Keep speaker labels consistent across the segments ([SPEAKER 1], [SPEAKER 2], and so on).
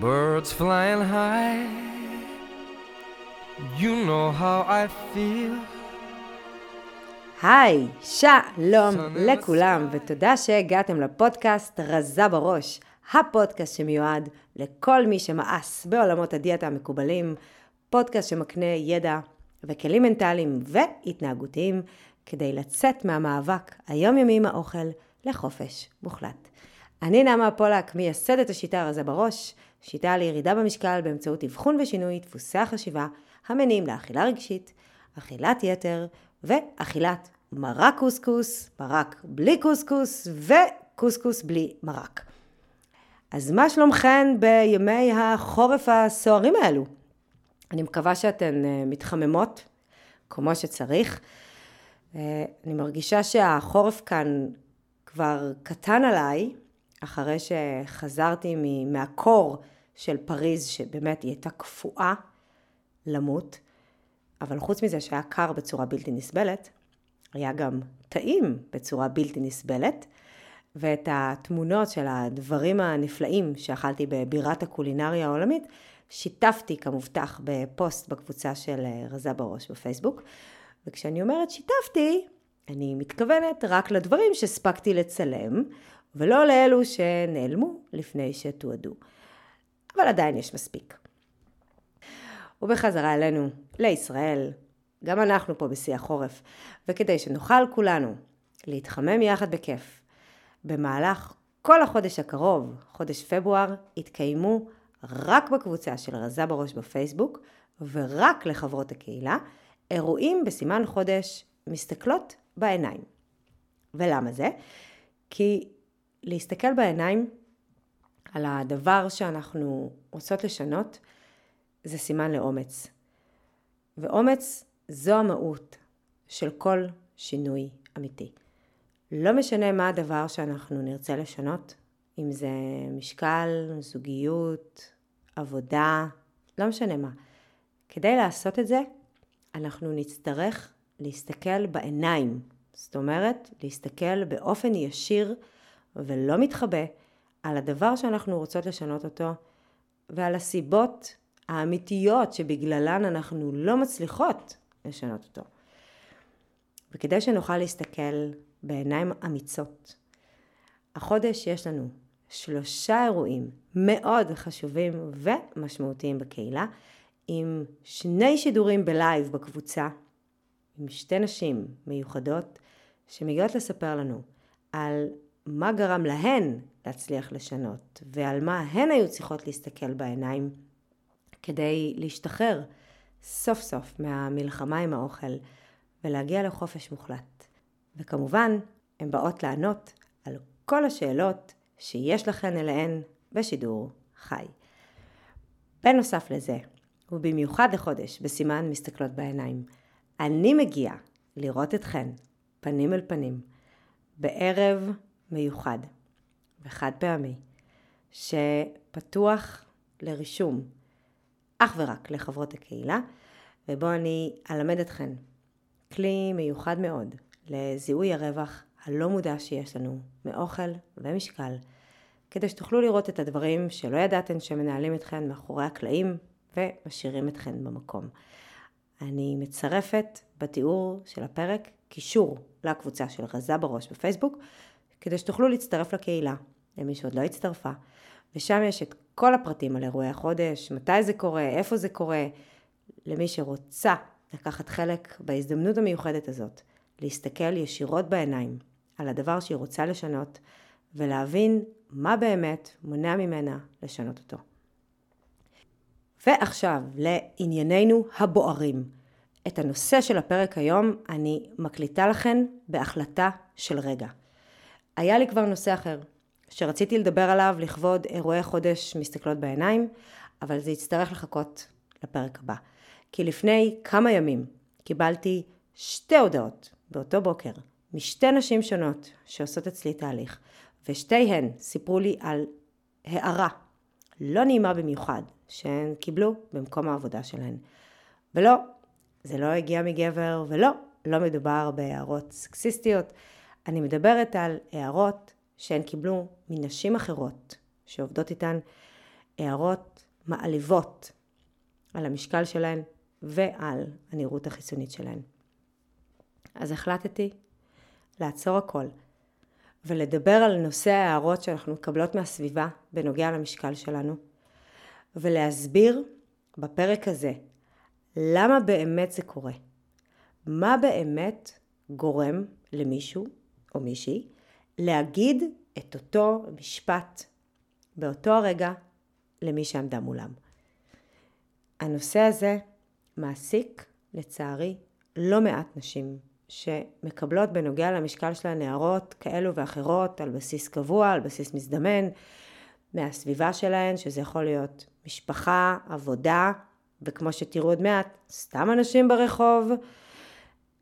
[SPEAKER 1] Birds flying high. You know how I feel.
[SPEAKER 2] היי, שלום לכולם, ותודה שהגעתם לפודקאסט רזה בראש, הפודקאסט שמיועד לכל מי שמאס בעולמות הדיאטה המקובלים, פודקאסט שמקנה ידע וכלים מנטליים והתנהגותיים כדי לצאת מהמאבק היומיומי עם האוכל לחופש מוחלט. אני נעמה פולק, מייסדת השיטה רזה בראש, שיטה לירידה במשקל באמצעות אבחון ושינוי דפוסי החשיבה המניעים לאכילה רגשית, אכילת יתר ואכילת מרק קוסקוס, מרק בלי קוסקוס וקוסקוס בלי מרק. אז מה שלומכן בימי החורף הסוערים האלו? אני מקווה שאתן אה, מתחממות כמו שצריך. אה, אני מרגישה שהחורף כאן כבר קטן עליי, אחרי שחזרתי מהקור של פריז, שבאמת היא הייתה קפואה למות, אבל חוץ מזה שהיה קר בצורה בלתי נסבלת, היה גם טעים בצורה בלתי נסבלת, ואת התמונות של הדברים הנפלאים שאכלתי בבירת הקולינריה העולמית, שיתפתי כמובטח בפוסט בקבוצה של רזה בראש בפייסבוק. וכשאני אומרת שיתפתי, אני מתכוונת רק לדברים שהספקתי לצלם, ולא לאלו שנעלמו לפני שתועדו. אבל עדיין יש מספיק. ובחזרה אלינו, לישראל, גם אנחנו פה בשיא החורף, וכדי שנוכל כולנו להתחמם יחד בכיף, במהלך כל החודש הקרוב, חודש פברואר, יתקיימו רק בקבוצה של רזה בראש בפייסבוק, ורק לחברות הקהילה, אירועים בסימן חודש מסתכלות בעיניים. ולמה זה? כי להסתכל בעיניים על הדבר שאנחנו רוצות לשנות, זה סימן לאומץ. ואומץ זו המהות של כל שינוי אמיתי. לא משנה מה הדבר שאנחנו נרצה לשנות, אם זה משקל, זוגיות, עבודה, לא משנה מה. כדי לעשות את זה, אנחנו נצטרך להסתכל בעיניים. זאת אומרת, להסתכל באופן ישיר ולא מתחבא על הדבר שאנחנו רוצות לשנות אותו ועל הסיבות האמיתיות שבגללן אנחנו לא מצליחות לשנות אותו. וכדי שנוכל להסתכל בעיניים אמיצות, החודש יש לנו שלושה אירועים מאוד חשובים ומשמעותיים בקהילה, עם שני שידורים בלייב בקבוצה, עם שתי נשים מיוחדות שמגיעות לספר לנו על מה גרם להן להצליח לשנות ועל מה הן היו צריכות להסתכל בעיניים כדי להשתחרר סוף סוף מהמלחמה עם האוכל ולהגיע לחופש מוחלט. וכמובן, הן באות לענות על כל השאלות שיש לכן אליהן בשידור חי. בנוסף לזה, ובמיוחד לחודש בסימן מסתכלות בעיניים, אני מגיעה לראות אתכן פנים אל פנים בערב מיוחד וחד פעמי שפתוח לרישום אך ורק לחברות הקהילה ובו אני אלמד אתכן כלי מיוחד מאוד לזיהוי הרווח הלא מודע שיש לנו מאוכל ומשקל כדי שתוכלו לראות את הדברים שלא ידעתן שמנהלים אתכן מאחורי הקלעים ומשאירים אתכן במקום. אני מצרפת בתיאור של הפרק קישור לקבוצה של רזה בראש בפייסבוק, כדי שתוכלו להצטרף לקהילה, למי שעוד לא הצטרפה, ושם יש את כל הפרטים על אירועי החודש, מתי זה קורה, איפה זה קורה, למי שרוצה לקחת חלק בהזדמנות המיוחדת הזאת, להסתכל ישירות בעיניים על הדבר שהיא רוצה לשנות, ולהבין מה באמת מונע ממנה לשנות אותו. ועכשיו לענייננו הבוערים. את הנושא של הפרק היום אני מקליטה לכן בהחלטה של רגע. היה לי כבר נושא אחר, שרציתי לדבר עליו לכבוד אירועי חודש מסתכלות בעיניים, אבל זה יצטרך לחכות לפרק הבא. כי לפני כמה ימים קיבלתי שתי הודעות באותו בוקר משתי נשים שונות שעושות אצלי תהליך, ושתיהן סיפרו לי על הערה לא נעימה במיוחד שהן קיבלו במקום העבודה שלהן. ולא, זה לא הגיע מגבר, ולא, לא מדובר בהערות סקסיסטיות. אני מדברת על הערות שהן קיבלו מנשים אחרות שעובדות איתן, הערות מעליבות על המשקל שלהן ועל הנראות החיסונית שלהן. אז החלטתי לעצור הכל ולדבר על נושא ההערות שאנחנו מקבלות מהסביבה בנוגע למשקל שלנו ולהסביר בפרק הזה למה באמת זה קורה. מה באמת גורם למישהו או מישהי להגיד את אותו משפט באותו הרגע למי שעמדה מולם. הנושא הזה מעסיק, לצערי, לא מעט נשים שמקבלות בנוגע למשקל של הנערות כאלו ואחרות על בסיס קבוע, על בסיס מזדמן, מהסביבה שלהן, שזה יכול להיות משפחה, עבודה, וכמו שתראו עוד מעט, סתם אנשים ברחוב.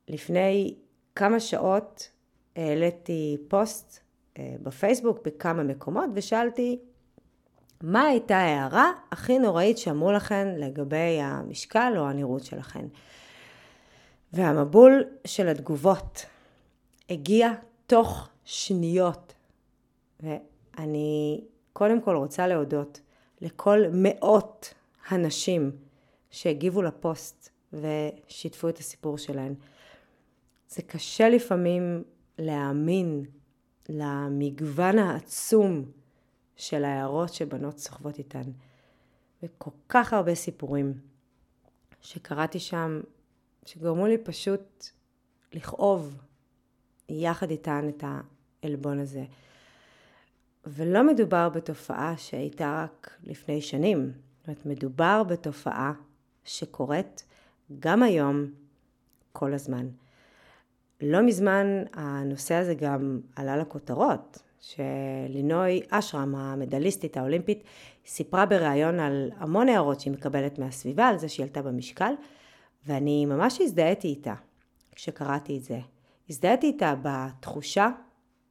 [SPEAKER 2] לפני כמה שעות העליתי פוסט אה, בפייסבוק בכמה מקומות ושאלתי מה הייתה ההערה הכי נוראית שאמרו לכן לגבי המשקל או הנראות שלכן. והמבול של התגובות הגיע תוך שניות. ואני קודם כל רוצה להודות לכל מאות הנשים שהגיבו לפוסט ושיתפו את הסיפור שלהן. זה קשה לפעמים להאמין למגוון העצום של ההערות שבנות סוחבות איתן. וכל כך הרבה סיפורים שקראתי שם, שגרמו לי פשוט לכאוב יחד איתן את העלבון הזה. ולא מדובר בתופעה שהייתה רק לפני שנים. זאת אומרת, מדובר בתופעה שקורית גם היום, כל הזמן. לא מזמן הנושא הזה גם עלה לכותרות, שלינוי אשרם, המדליסטית האולימפית, סיפרה בריאיון על המון הערות שהיא מקבלת מהסביבה, על זה שהיא עלתה במשקל, ואני ממש הזדהיתי איתה כשקראתי את זה. הזדהיתי איתה בתחושה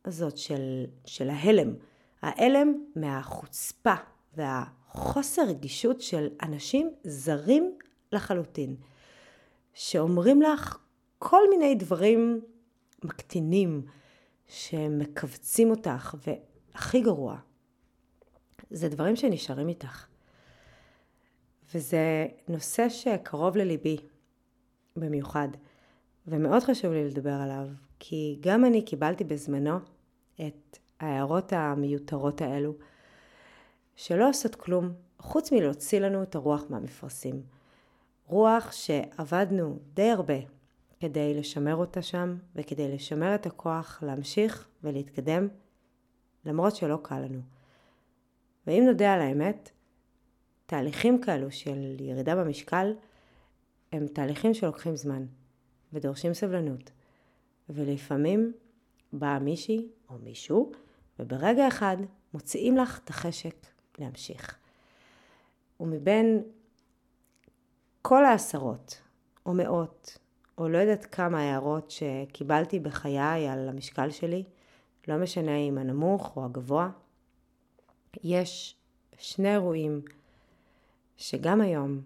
[SPEAKER 2] הזאת של, של ההלם. ההלם מהחוצפה והחוסר רגישות של אנשים זרים לחלוטין, שאומרים לך כל מיני דברים מקטינים שמכווצים אותך, והכי גרוע, זה דברים שנשארים איתך. וזה נושא שקרוב לליבי במיוחד, ומאוד חשוב לי לדבר עליו, כי גם אני קיבלתי בזמנו את ההערות המיותרות האלו, שלא עושות כלום, חוץ מלהוציא לנו את הרוח מהמפרשים. רוח שעבדנו די הרבה כדי לשמר אותה שם וכדי לשמר את הכוח להמשיך ולהתקדם למרות שלא קל לנו. ואם נודה על האמת, תהליכים כאלו של ירידה במשקל הם תהליכים שלוקחים זמן ודורשים סבלנות. ולפעמים באה מישהי או מישהו וברגע אחד מוציאים לך את החשק להמשיך. ומבין כל העשרות או מאות או לא יודעת כמה הערות שקיבלתי בחיי על המשקל שלי, לא משנה אם הנמוך או הגבוה, יש שני אירועים שגם היום,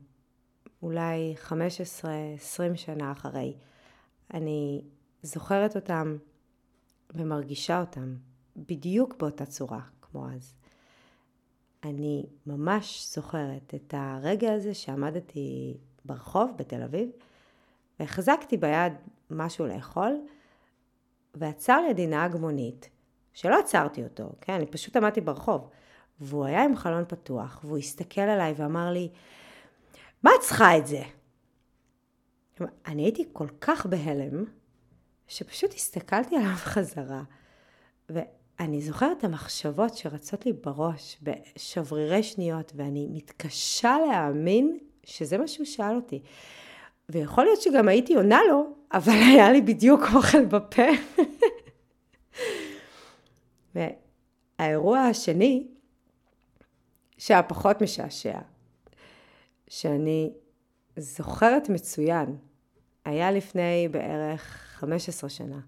[SPEAKER 2] אולי 15-20 שנה אחרי, אני זוכרת אותם ומרגישה אותם בדיוק באותה צורה כמו אז. אני ממש זוכרת את הרגע הזה שעמדתי ברחוב בתל אביב והחזקתי ביד משהו לאכול, ועצר לידי נהג מונית, שלא עצרתי אותו, כן? אני פשוט עמדתי ברחוב, והוא היה עם חלון פתוח, והוא הסתכל עליי ואמר לי, מה את צריכה את זה? אני הייתי כל כך בהלם, שפשוט הסתכלתי עליו חזרה, ואני זוכרת את המחשבות שרצות לי בראש בשברירי שניות, ואני מתקשה להאמין שזה מה שהוא שאל אותי. ויכול להיות שגם הייתי עונה לו, אבל היה לי בדיוק אוכל בפה. והאירוע השני, שהיה פחות משעשע, שאני זוכרת מצוין, היה לפני בערך 15 שנה,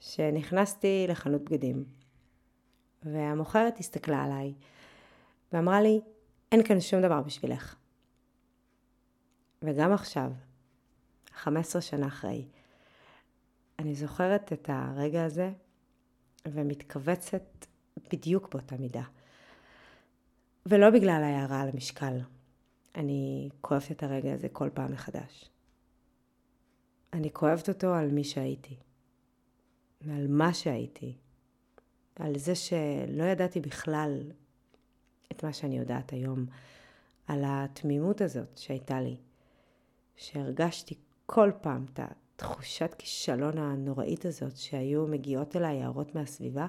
[SPEAKER 2] שנכנסתי לחנות בגדים, והמוכרת הסתכלה עליי ואמרה לי, אין כאן שום דבר בשבילך. וגם עכשיו, 15 שנה אחרי, אני זוכרת את הרגע הזה ומתכווצת בדיוק באותה מידה. ולא בגלל ההערה על המשקל. אני כואבת את הרגע הזה כל פעם מחדש. אני כואבת אותו על מי שהייתי, ועל מה שהייתי, על זה שלא ידעתי בכלל את מה שאני יודעת היום, על התמימות הזאת שהייתה לי, שהרגשתי כל פעם את התחושת כישלון הנוראית הזאת שהיו מגיעות אליי הערות מהסביבה,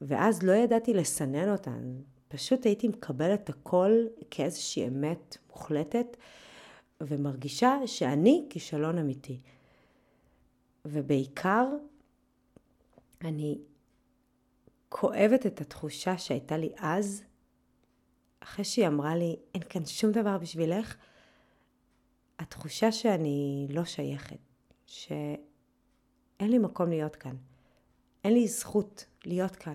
[SPEAKER 2] ואז לא ידעתי לסנן אותן, פשוט הייתי מקבלת הכל כאיזושהי אמת מוחלטת, ומרגישה שאני כישלון אמיתי. ובעיקר, אני כואבת את התחושה שהייתה לי אז, אחרי שהיא אמרה לי, אין כאן שום דבר בשבילך, התחושה שאני לא שייכת, שאין לי מקום להיות כאן. אין לי זכות להיות כאן,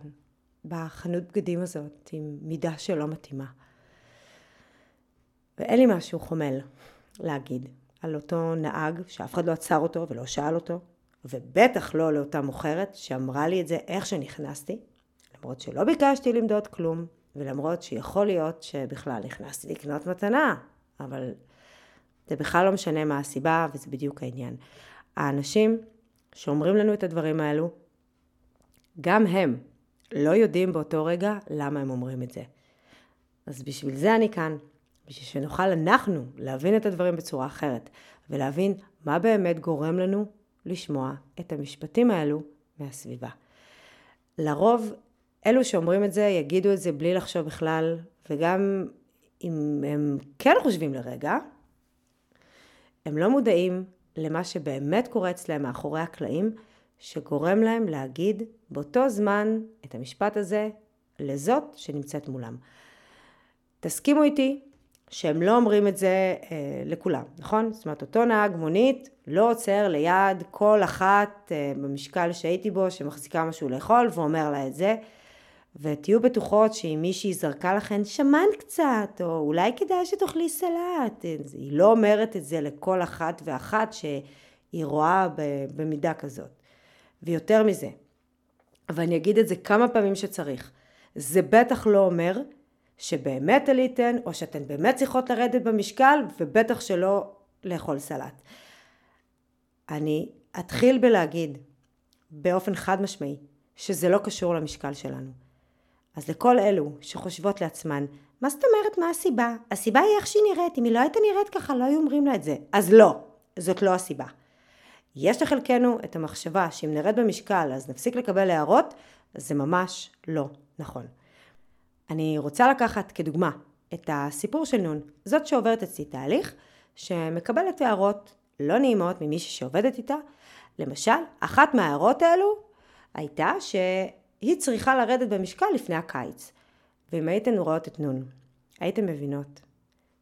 [SPEAKER 2] בחנות בגדים הזאת, עם מידה שלא מתאימה. ואין לי משהו חומל להגיד על אותו נהג שאף אחד לא עצר אותו ולא שאל אותו, ובטח לא לאותה מוכרת שאמרה לי את זה איך שנכנסתי, למרות שלא ביקשתי למדוד כלום, ולמרות שיכול להיות שבכלל נכנסתי לקנות מתנה, אבל זה בכלל לא משנה מה הסיבה, וזה בדיוק העניין. האנשים שאומרים לנו את הדברים האלו, גם הם לא יודעים באותו רגע למה הם אומרים את זה. אז בשביל זה אני כאן, בשביל שנוכל אנחנו להבין את הדברים בצורה אחרת, ולהבין מה באמת גורם לנו לשמוע את המשפטים האלו מהסביבה. לרוב, אלו שאומרים את זה יגידו את זה בלי לחשוב בכלל, וגם אם הם כן חושבים לרגע, הם לא מודעים למה שבאמת קורה אצלם מאחורי הקלעים, שגורם להם להגיד באותו זמן את המשפט הזה לזאת שנמצאת מולם. תסכימו איתי שהם לא אומרים את זה אה, לכולם, נכון? זאת אומרת, אותו נהג מונית לא עוצר ליד כל אחת אה, במשקל שהייתי בו שמחזיקה משהו לאכול ואומר לה את זה. ותהיו בטוחות שאם מישהי זרקה לכן שמן קצת, או אולי כדאי שתאכלי סלט, היא לא אומרת את זה לכל אחת ואחת שהיא רואה במידה כזאת. ויותר מזה, ואני אגיד את זה כמה פעמים שצריך, זה בטח לא אומר שבאמת עליתן, או שאתן באמת צריכות לרדת במשקל, ובטח שלא לאכול סלט. אני אתחיל בלהגיד באופן חד משמעי, שזה לא קשור למשקל שלנו. אז לכל אלו שחושבות לעצמן, מה זאת אומרת מה הסיבה? הסיבה היא איך שהיא נראית, אם היא לא הייתה נראית ככה לא היו אומרים לה את זה. אז לא, זאת לא הסיבה. יש לחלקנו את המחשבה שאם נרד במשקל אז נפסיק לקבל הערות, זה ממש לא נכון. אני רוצה לקחת כדוגמה את הסיפור של נון, זאת שעוברת אצלי תהליך, שמקבלת הערות לא נעימות ממישהי שעובדת איתה. למשל, אחת מההערות האלו הייתה שהיא צריכה לרדת במשקל לפני הקיץ. ואם הייתן רואות את נון, הייתן מבינות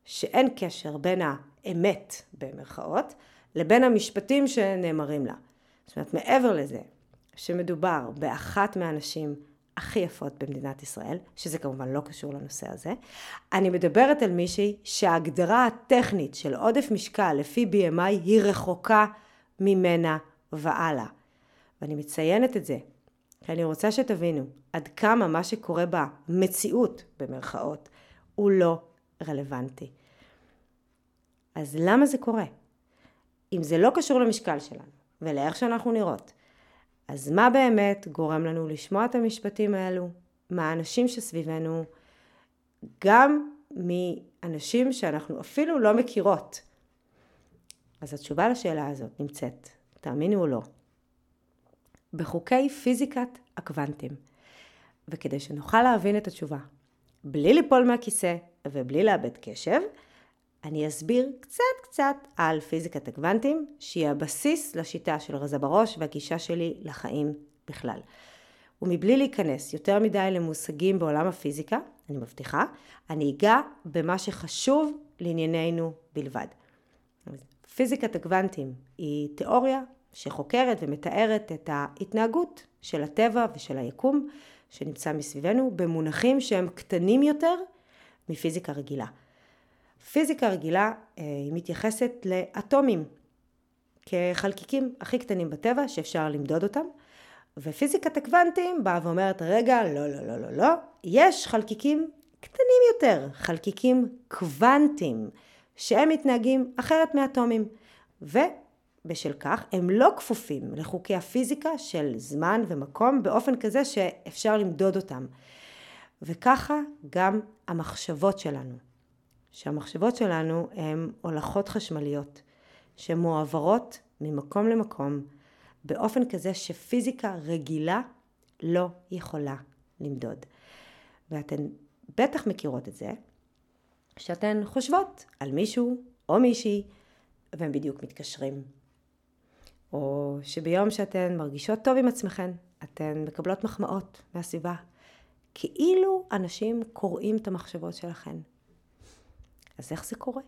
[SPEAKER 2] שאין קשר בין האמת, במרכאות, לבין המשפטים שנאמרים לה. זאת אומרת, מעבר לזה שמדובר באחת מהנשים הכי יפות במדינת ישראל, שזה כמובן לא קשור לנושא הזה, אני מדברת על מישהי שההגדרה הטכנית של עודף משקל לפי BMI היא רחוקה ממנה והלאה. ואני מציינת את זה, כי אני רוצה שתבינו עד כמה מה שקורה במציאות, במרכאות, הוא לא רלוונטי. אז למה זה קורה? אם זה לא קשור למשקל שלנו ולאיך שאנחנו נראות, אז מה באמת גורם לנו לשמוע את המשפטים האלו מהאנשים שסביבנו, גם מאנשים שאנחנו אפילו לא מכירות? אז התשובה לשאלה הזאת נמצאת, תאמינו או לא, בחוקי פיזיקת הקוונטים. וכדי שנוכל להבין את התשובה, בלי ליפול מהכיסא ובלי לאבד קשב, אני אסביר קצת קצת על פיזיקת הקוונטים, שהיא הבסיס לשיטה של רזה בראש והגישה שלי לחיים בכלל. ומבלי להיכנס יותר מדי למושגים בעולם הפיזיקה, אני מבטיחה, אני אגע במה שחשוב לענייננו בלבד. פיזיקת הקוונטים היא תיאוריה שחוקרת ומתארת את ההתנהגות של הטבע ושל היקום שנמצא מסביבנו במונחים שהם קטנים יותר מפיזיקה רגילה. פיזיקה רגילה אה, היא מתייחסת לאטומים כחלקיקים הכי קטנים בטבע שאפשר למדוד אותם ופיזיקת הקוונטים באה ואומרת רגע לא לא לא לא לא יש חלקיקים קטנים יותר, חלקיקים קוונטיים, שהם מתנהגים אחרת מאטומים. ובשל כך הם לא כפופים לחוקי הפיזיקה של זמן ומקום באופן כזה שאפשר למדוד אותם. וככה גם המחשבות שלנו. שהמחשבות שלנו הן הולכות חשמליות שמועברות ממקום למקום באופן כזה שפיזיקה רגילה לא יכולה למדוד. ואתן בטח מכירות את זה, שאתן חושבות על מישהו או מישהי והם בדיוק מתקשרים. או שביום שאתן מרגישות טוב עם עצמכן, אתן מקבלות מחמאות מהסביבה. כאילו אנשים קוראים את המחשבות שלכן. אז איך זה קורה?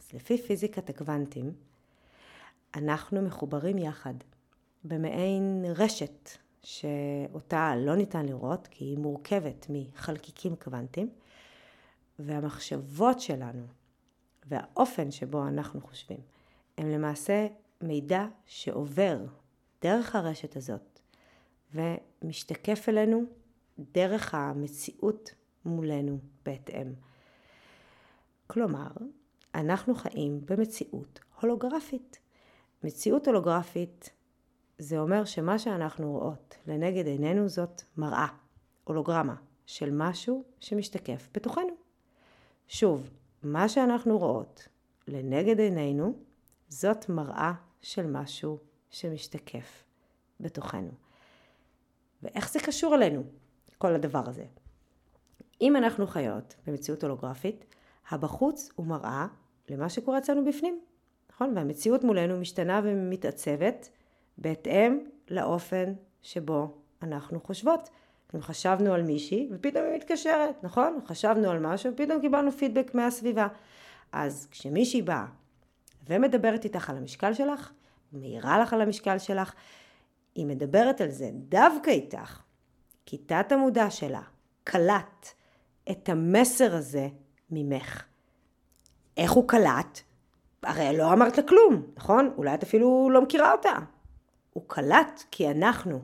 [SPEAKER 2] אז לפי פיזיקת הקוונטים, אנחנו מחוברים יחד במעין רשת שאותה לא ניתן לראות כי היא מורכבת מחלקיקים קוונטיים והמחשבות שלנו והאופן שבו אנחנו חושבים הם למעשה מידע שעובר דרך הרשת הזאת ומשתקף אלינו דרך המציאות מולנו בהתאם. כלומר, אנחנו חיים במציאות הולוגרפית. מציאות הולוגרפית זה אומר שמה שאנחנו רואות לנגד עינינו זאת מראה, הולוגרמה, של משהו שמשתקף בתוכנו. שוב, מה שאנחנו רואות לנגד עינינו זאת מראה של משהו שמשתקף בתוכנו. ואיך זה קשור אלינו, כל הדבר הזה? אם אנחנו חיות במציאות הולוגרפית, הבחוץ הוא מראה למה שקורה אצלנו בפנים, נכון? והמציאות מולנו משתנה ומתעצבת בהתאם לאופן שבו אנחנו חושבות. אם חשבנו על מישהי ופתאום היא מתקשרת, נכון? חשבנו על משהו ופתאום קיבלנו פידבק מהסביבה. אז כשמישהי באה ומדברת איתך על המשקל שלך, מעירה לך על המשקל שלך, היא מדברת על זה דווקא איתך, כי תת המודע שלה קלט את המסר הזה ממך. איך הוא קלט? הרי לא אמרת לה כלום, נכון? אולי את אפילו לא מכירה אותה. הוא קלט כי אנחנו,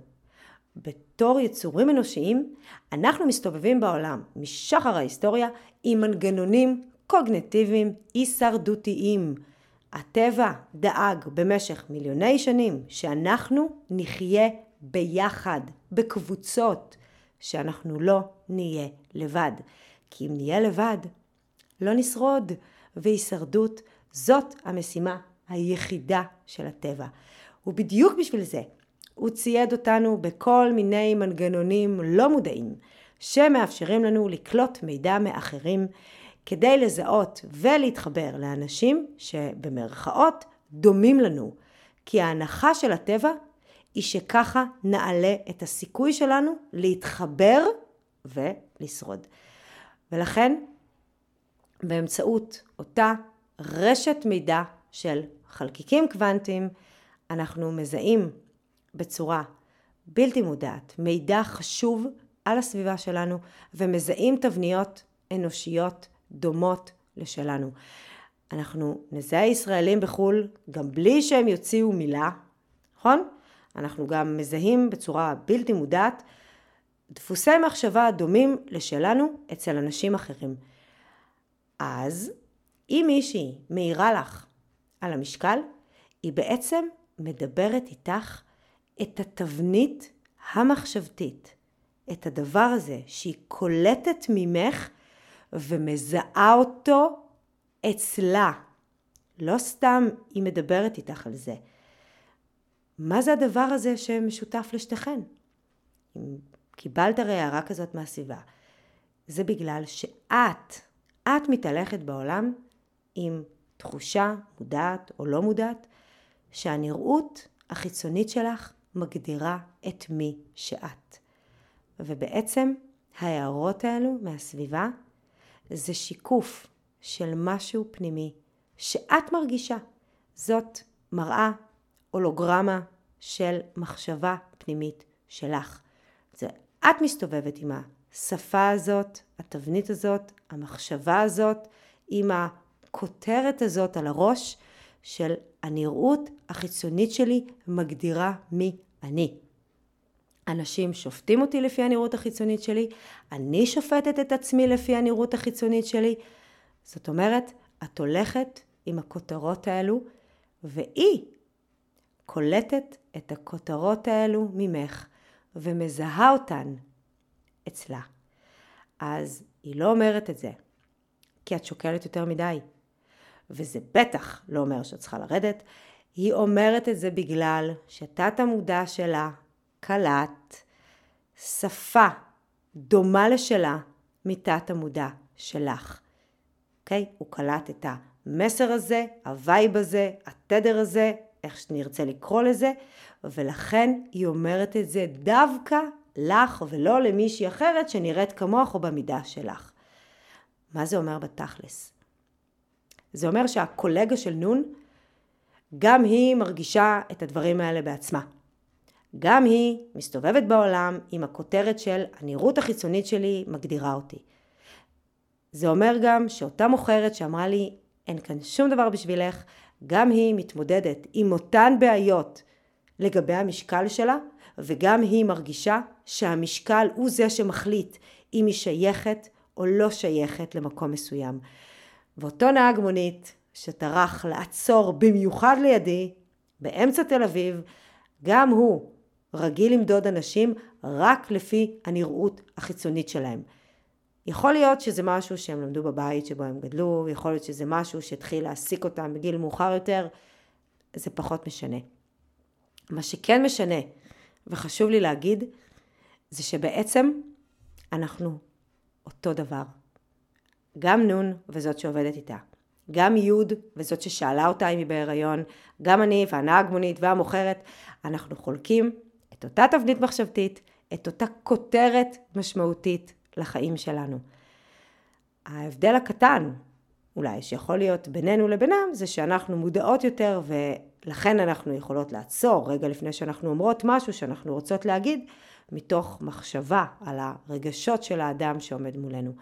[SPEAKER 2] בתור יצורים אנושיים, אנחנו מסתובבים בעולם משחר ההיסטוריה עם מנגנונים קוגנטיביים הישרדותיים. הטבע דאג במשך מיליוני שנים שאנחנו נחיה ביחד, בקבוצות, שאנחנו לא נהיה לבד. כי אם נהיה לבד, לא נשרוד, והישרדות זאת המשימה היחידה של הטבע. ובדיוק בשביל זה הוא צייד אותנו בכל מיני מנגנונים לא מודעים שמאפשרים לנו לקלוט מידע מאחרים כדי לזהות ולהתחבר לאנשים שבמרכאות דומים לנו. כי ההנחה של הטבע היא שככה נעלה את הסיכוי שלנו להתחבר ולשרוד. ולכן באמצעות אותה רשת מידע של חלקיקים קוונטיים, אנחנו מזהים בצורה בלתי מודעת מידע חשוב על הסביבה שלנו ומזהים תבניות אנושיות דומות לשלנו. אנחנו נזהה ישראלים בחו"ל גם בלי שהם יוציאו מילה, נכון? אנחנו גם מזהים בצורה בלתי מודעת דפוסי מחשבה דומים לשלנו אצל אנשים אחרים. אז אם מישהי מעירה לך על המשקל, היא בעצם מדברת איתך את התבנית המחשבתית, את הדבר הזה שהיא קולטת ממך ומזהה אותו אצלה. לא סתם היא מדברת איתך על זה. מה זה הדבר הזה שמשותף לשתיכן? אם קיבלת הרי הערה כזאת מהסביבה, זה בגלל שאת את מתהלכת בעולם עם תחושה מודעת או לא מודעת שהנראות החיצונית שלך מגדירה את מי שאת. ובעצם ההערות האלו מהסביבה זה שיקוף של משהו פנימי שאת מרגישה. זאת מראה הולוגרמה של מחשבה פנימית שלך. זה את מסתובבת עם השפה הזאת, התבנית הזאת, המחשבה הזאת, עם הכותרת הזאת על הראש של הנראות החיצונית שלי מגדירה מי אני. אנשים שופטים אותי לפי הנראות החיצונית שלי, אני שופטת את עצמי לפי הנראות החיצונית שלי. זאת אומרת, את הולכת עם הכותרות האלו, והיא קולטת את הכותרות האלו ממך ומזהה אותן אצלה. אז היא לא אומרת את זה, כי את שוקלת יותר מדי. וזה בטח לא אומר שאת צריכה לרדת, היא אומרת את זה בגלל שתת המודע שלה קלט שפה דומה לשלה מתת המודע שלך. אוקיי? Okay? הוא קלט את המסר הזה, ה vibe הזה, התדר הזה, איך שנרצה לקרוא לזה, ולכן היא אומרת את זה דווקא לך ולא למישהי אחרת שנראית כמוך או במידה שלך. מה זה אומר בתכלס? זה אומר שהקולגה של נון, גם היא מרגישה את הדברים האלה בעצמה. גם היא מסתובבת בעולם עם הכותרת של הנראות החיצונית שלי מגדירה אותי. זה אומר גם שאותה מוכרת שאמרה לי אין כאן שום דבר בשבילך, גם היא מתמודדת עם אותן בעיות לגבי המשקל שלה, וגם היא מרגישה שהמשקל הוא זה שמחליט אם היא שייכת או לא שייכת למקום מסוים. ואותו נהג מונית שטרח לעצור במיוחד לידי, באמצע תל אביב, גם הוא רגיל למדוד אנשים רק לפי הנראות החיצונית שלהם. יכול להיות שזה משהו שהם למדו בבית שבו הם גדלו, יכול להיות שזה משהו שהתחיל להעסיק אותם בגיל מאוחר יותר, זה פחות משנה. מה שכן משנה, וחשוב לי להגיד, זה שבעצם אנחנו אותו דבר. גם נון וזאת שעובדת איתה. גם יוד וזאת ששאלה אותה אם היא בהיריון, גם אני והנהג מונית והמוכרת, אנחנו חולקים את אותה תבנית מחשבתית, את אותה כותרת משמעותית לחיים שלנו. ההבדל הקטן, אולי, שיכול להיות בינינו לבינם, זה שאנחנו מודעות יותר ולכן אנחנו יכולות לעצור רגע לפני שאנחנו אומרות משהו שאנחנו רוצות להגיד, מתוך מחשבה על הרגשות של האדם שעומד מולנו.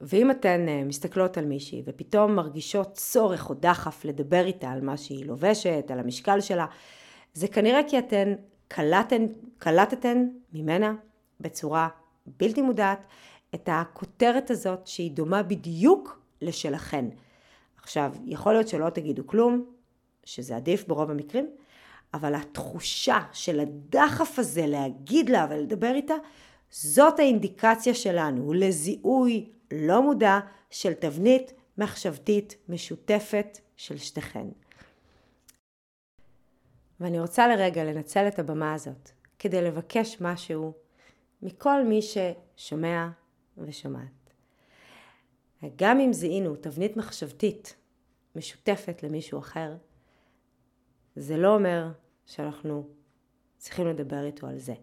[SPEAKER 2] ואם אתן אה, מסתכלות על מישהי ופתאום מרגישות צורך או דחף לדבר איתה על מה שהיא לובשת, על המשקל שלה, זה כנראה כי אתן קלטתן, קלטתן ממנה בצורה בלתי מודעת את הכותרת הזאת שהיא דומה בדיוק לשלכן. עכשיו, יכול להיות שלא תגידו כלום, שזה עדיף ברוב המקרים, אבל התחושה של הדחף הזה להגיד לה ולדבר איתה, זאת האינדיקציה שלנו לזיהוי לא מודע של תבנית מחשבתית משותפת של שתיכן. ואני רוצה לרגע לנצל את הבמה הזאת כדי לבקש משהו מכל מי ששומע ושומעת. גם אם זיהינו תבנית מחשבתית משותפת למישהו אחר, זה לא אומר שאנחנו צריכים לדבר איתו על זה.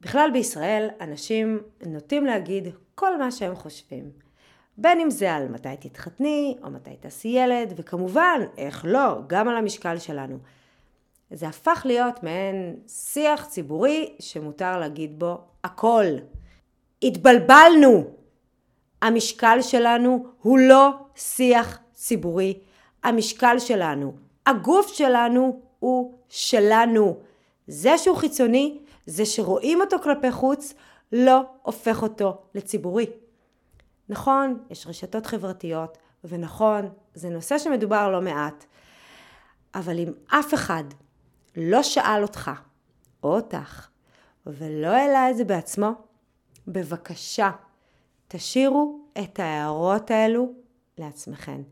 [SPEAKER 2] בכלל בישראל אנשים נוטים להגיד כל מה שהם חושבים. בין אם זה על מתי תתחתני, או מתי תעשי ילד, וכמובן, איך לא, גם על המשקל שלנו. זה הפך להיות מעין שיח ציבורי שמותר להגיד בו הכל. התבלבלנו. המשקל שלנו הוא לא שיח ציבורי. המשקל שלנו, הגוף שלנו הוא שלנו. זה שהוא חיצוני, זה שרואים אותו כלפי חוץ, לא הופך אותו לציבורי. נכון, יש רשתות חברתיות, ונכון, זה נושא שמדובר לא מעט, אבל אם אף אחד לא שאל אותך או אותך ולא העלה את זה בעצמו, בבקשה, תשאירו את ההערות האלו לעצמכם.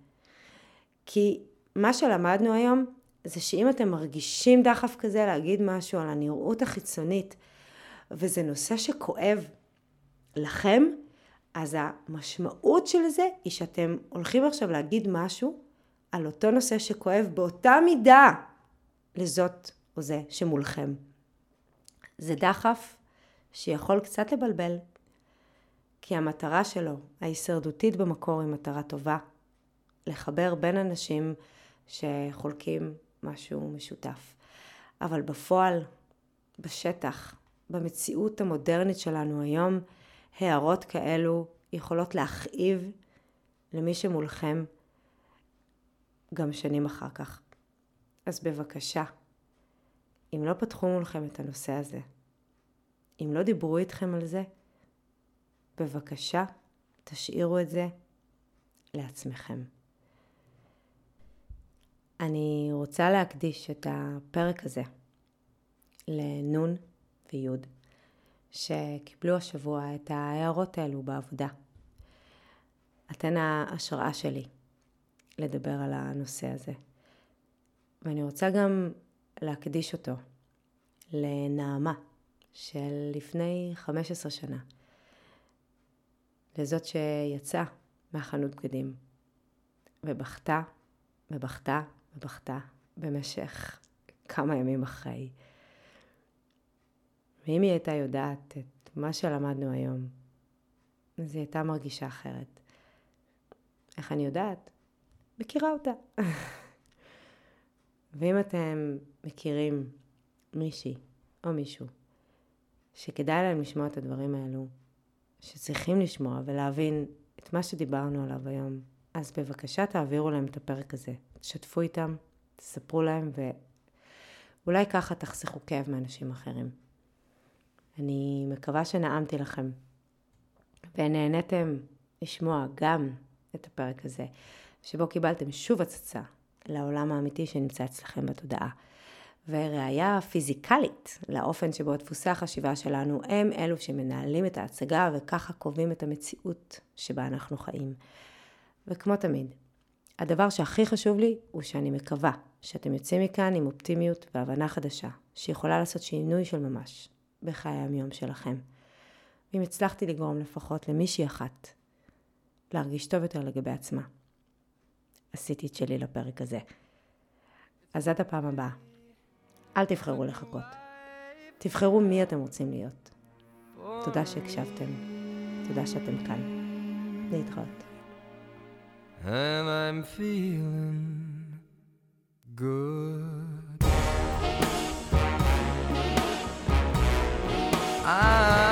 [SPEAKER 2] כי מה שלמדנו היום זה שאם אתם מרגישים דחף כזה להגיד משהו על הנראות החיצונית, וזה נושא שכואב לכם, אז המשמעות של זה היא שאתם הולכים עכשיו להגיד משהו על אותו נושא שכואב באותה מידה לזאת או זה שמולכם. זה דחף שיכול קצת לבלבל, כי המטרה שלו, ההישרדותית במקור, היא מטרה טובה. לחבר בין אנשים שחולקים משהו משותף. אבל בפועל, בשטח, במציאות המודרנית שלנו היום, הערות כאלו יכולות להכאיב למי שמולכם גם שנים אחר כך. אז בבקשה, אם לא פתחו מולכם את הנושא הזה, אם לא דיברו איתכם על זה, בבקשה, תשאירו את זה לעצמכם. אני רוצה להקדיש את הפרק הזה לנון ויוד, שקיבלו השבוע את ההערות האלו בעבודה. אתן ההשראה שלי לדבר על הנושא הזה. ואני רוצה גם להקדיש אותו לנעמה של לפני 15 שנה, לזאת שיצאה מהחנות בגדים ובכתה ובכתה ובכתה במשך כמה ימים אחרי. ואם היא הייתה יודעת את מה שלמדנו היום, אז היא הייתה מרגישה אחרת. איך אני יודעת? מכירה אותה. ואם אתם מכירים מישהי או מישהו שכדאי להם לשמוע את הדברים האלו, שצריכים לשמוע ולהבין את מה שדיברנו עליו היום, אז בבקשה תעבירו להם את הפרק הזה. תשתפו איתם, תספרו להם, ואולי ככה תחסכו כאב מאנשים אחרים. אני מקווה שנעמתי לכם, ונהניתם לשמוע גם את הפרק הזה, שבו קיבלתם שוב הצצה לעולם האמיתי שנמצא אצלכם בתודעה. וראיה פיזיקלית לאופן שבו דפוסי החשיבה שלנו הם אלו שמנהלים את ההצגה וככה קובעים את המציאות שבה אנחנו חיים. וכמו תמיד, הדבר שהכי חשוב לי הוא שאני מקווה שאתם יוצאים מכאן עם אופטימיות והבנה חדשה, שיכולה לעשות שינוי של ממש בחיי היום שלכם. ואם הצלחתי לגרום לפחות למישהי אחת להרגיש טוב יותר לגבי עצמה, עשיתי את שלי לפרק הזה. אז עד הפעם הבאה, אל תבחרו לחכות. תבחרו מי אתם רוצים להיות. תודה שהקשבתם. תודה שאתם כאן. להתראות.
[SPEAKER 1] and I'm feeling good. I'm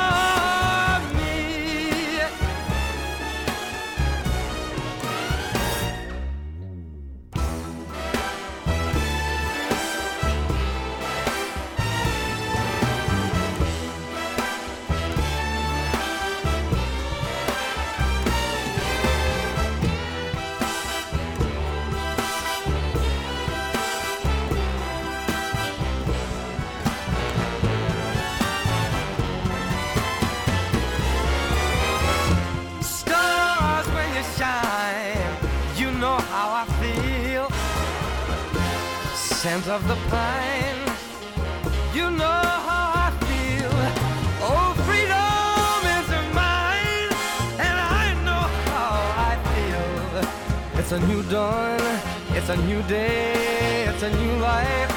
[SPEAKER 1] of the pine, you know how I feel. Oh, freedom is mine, and I know how I feel. It's a new dawn, it's a new day, it's a new life.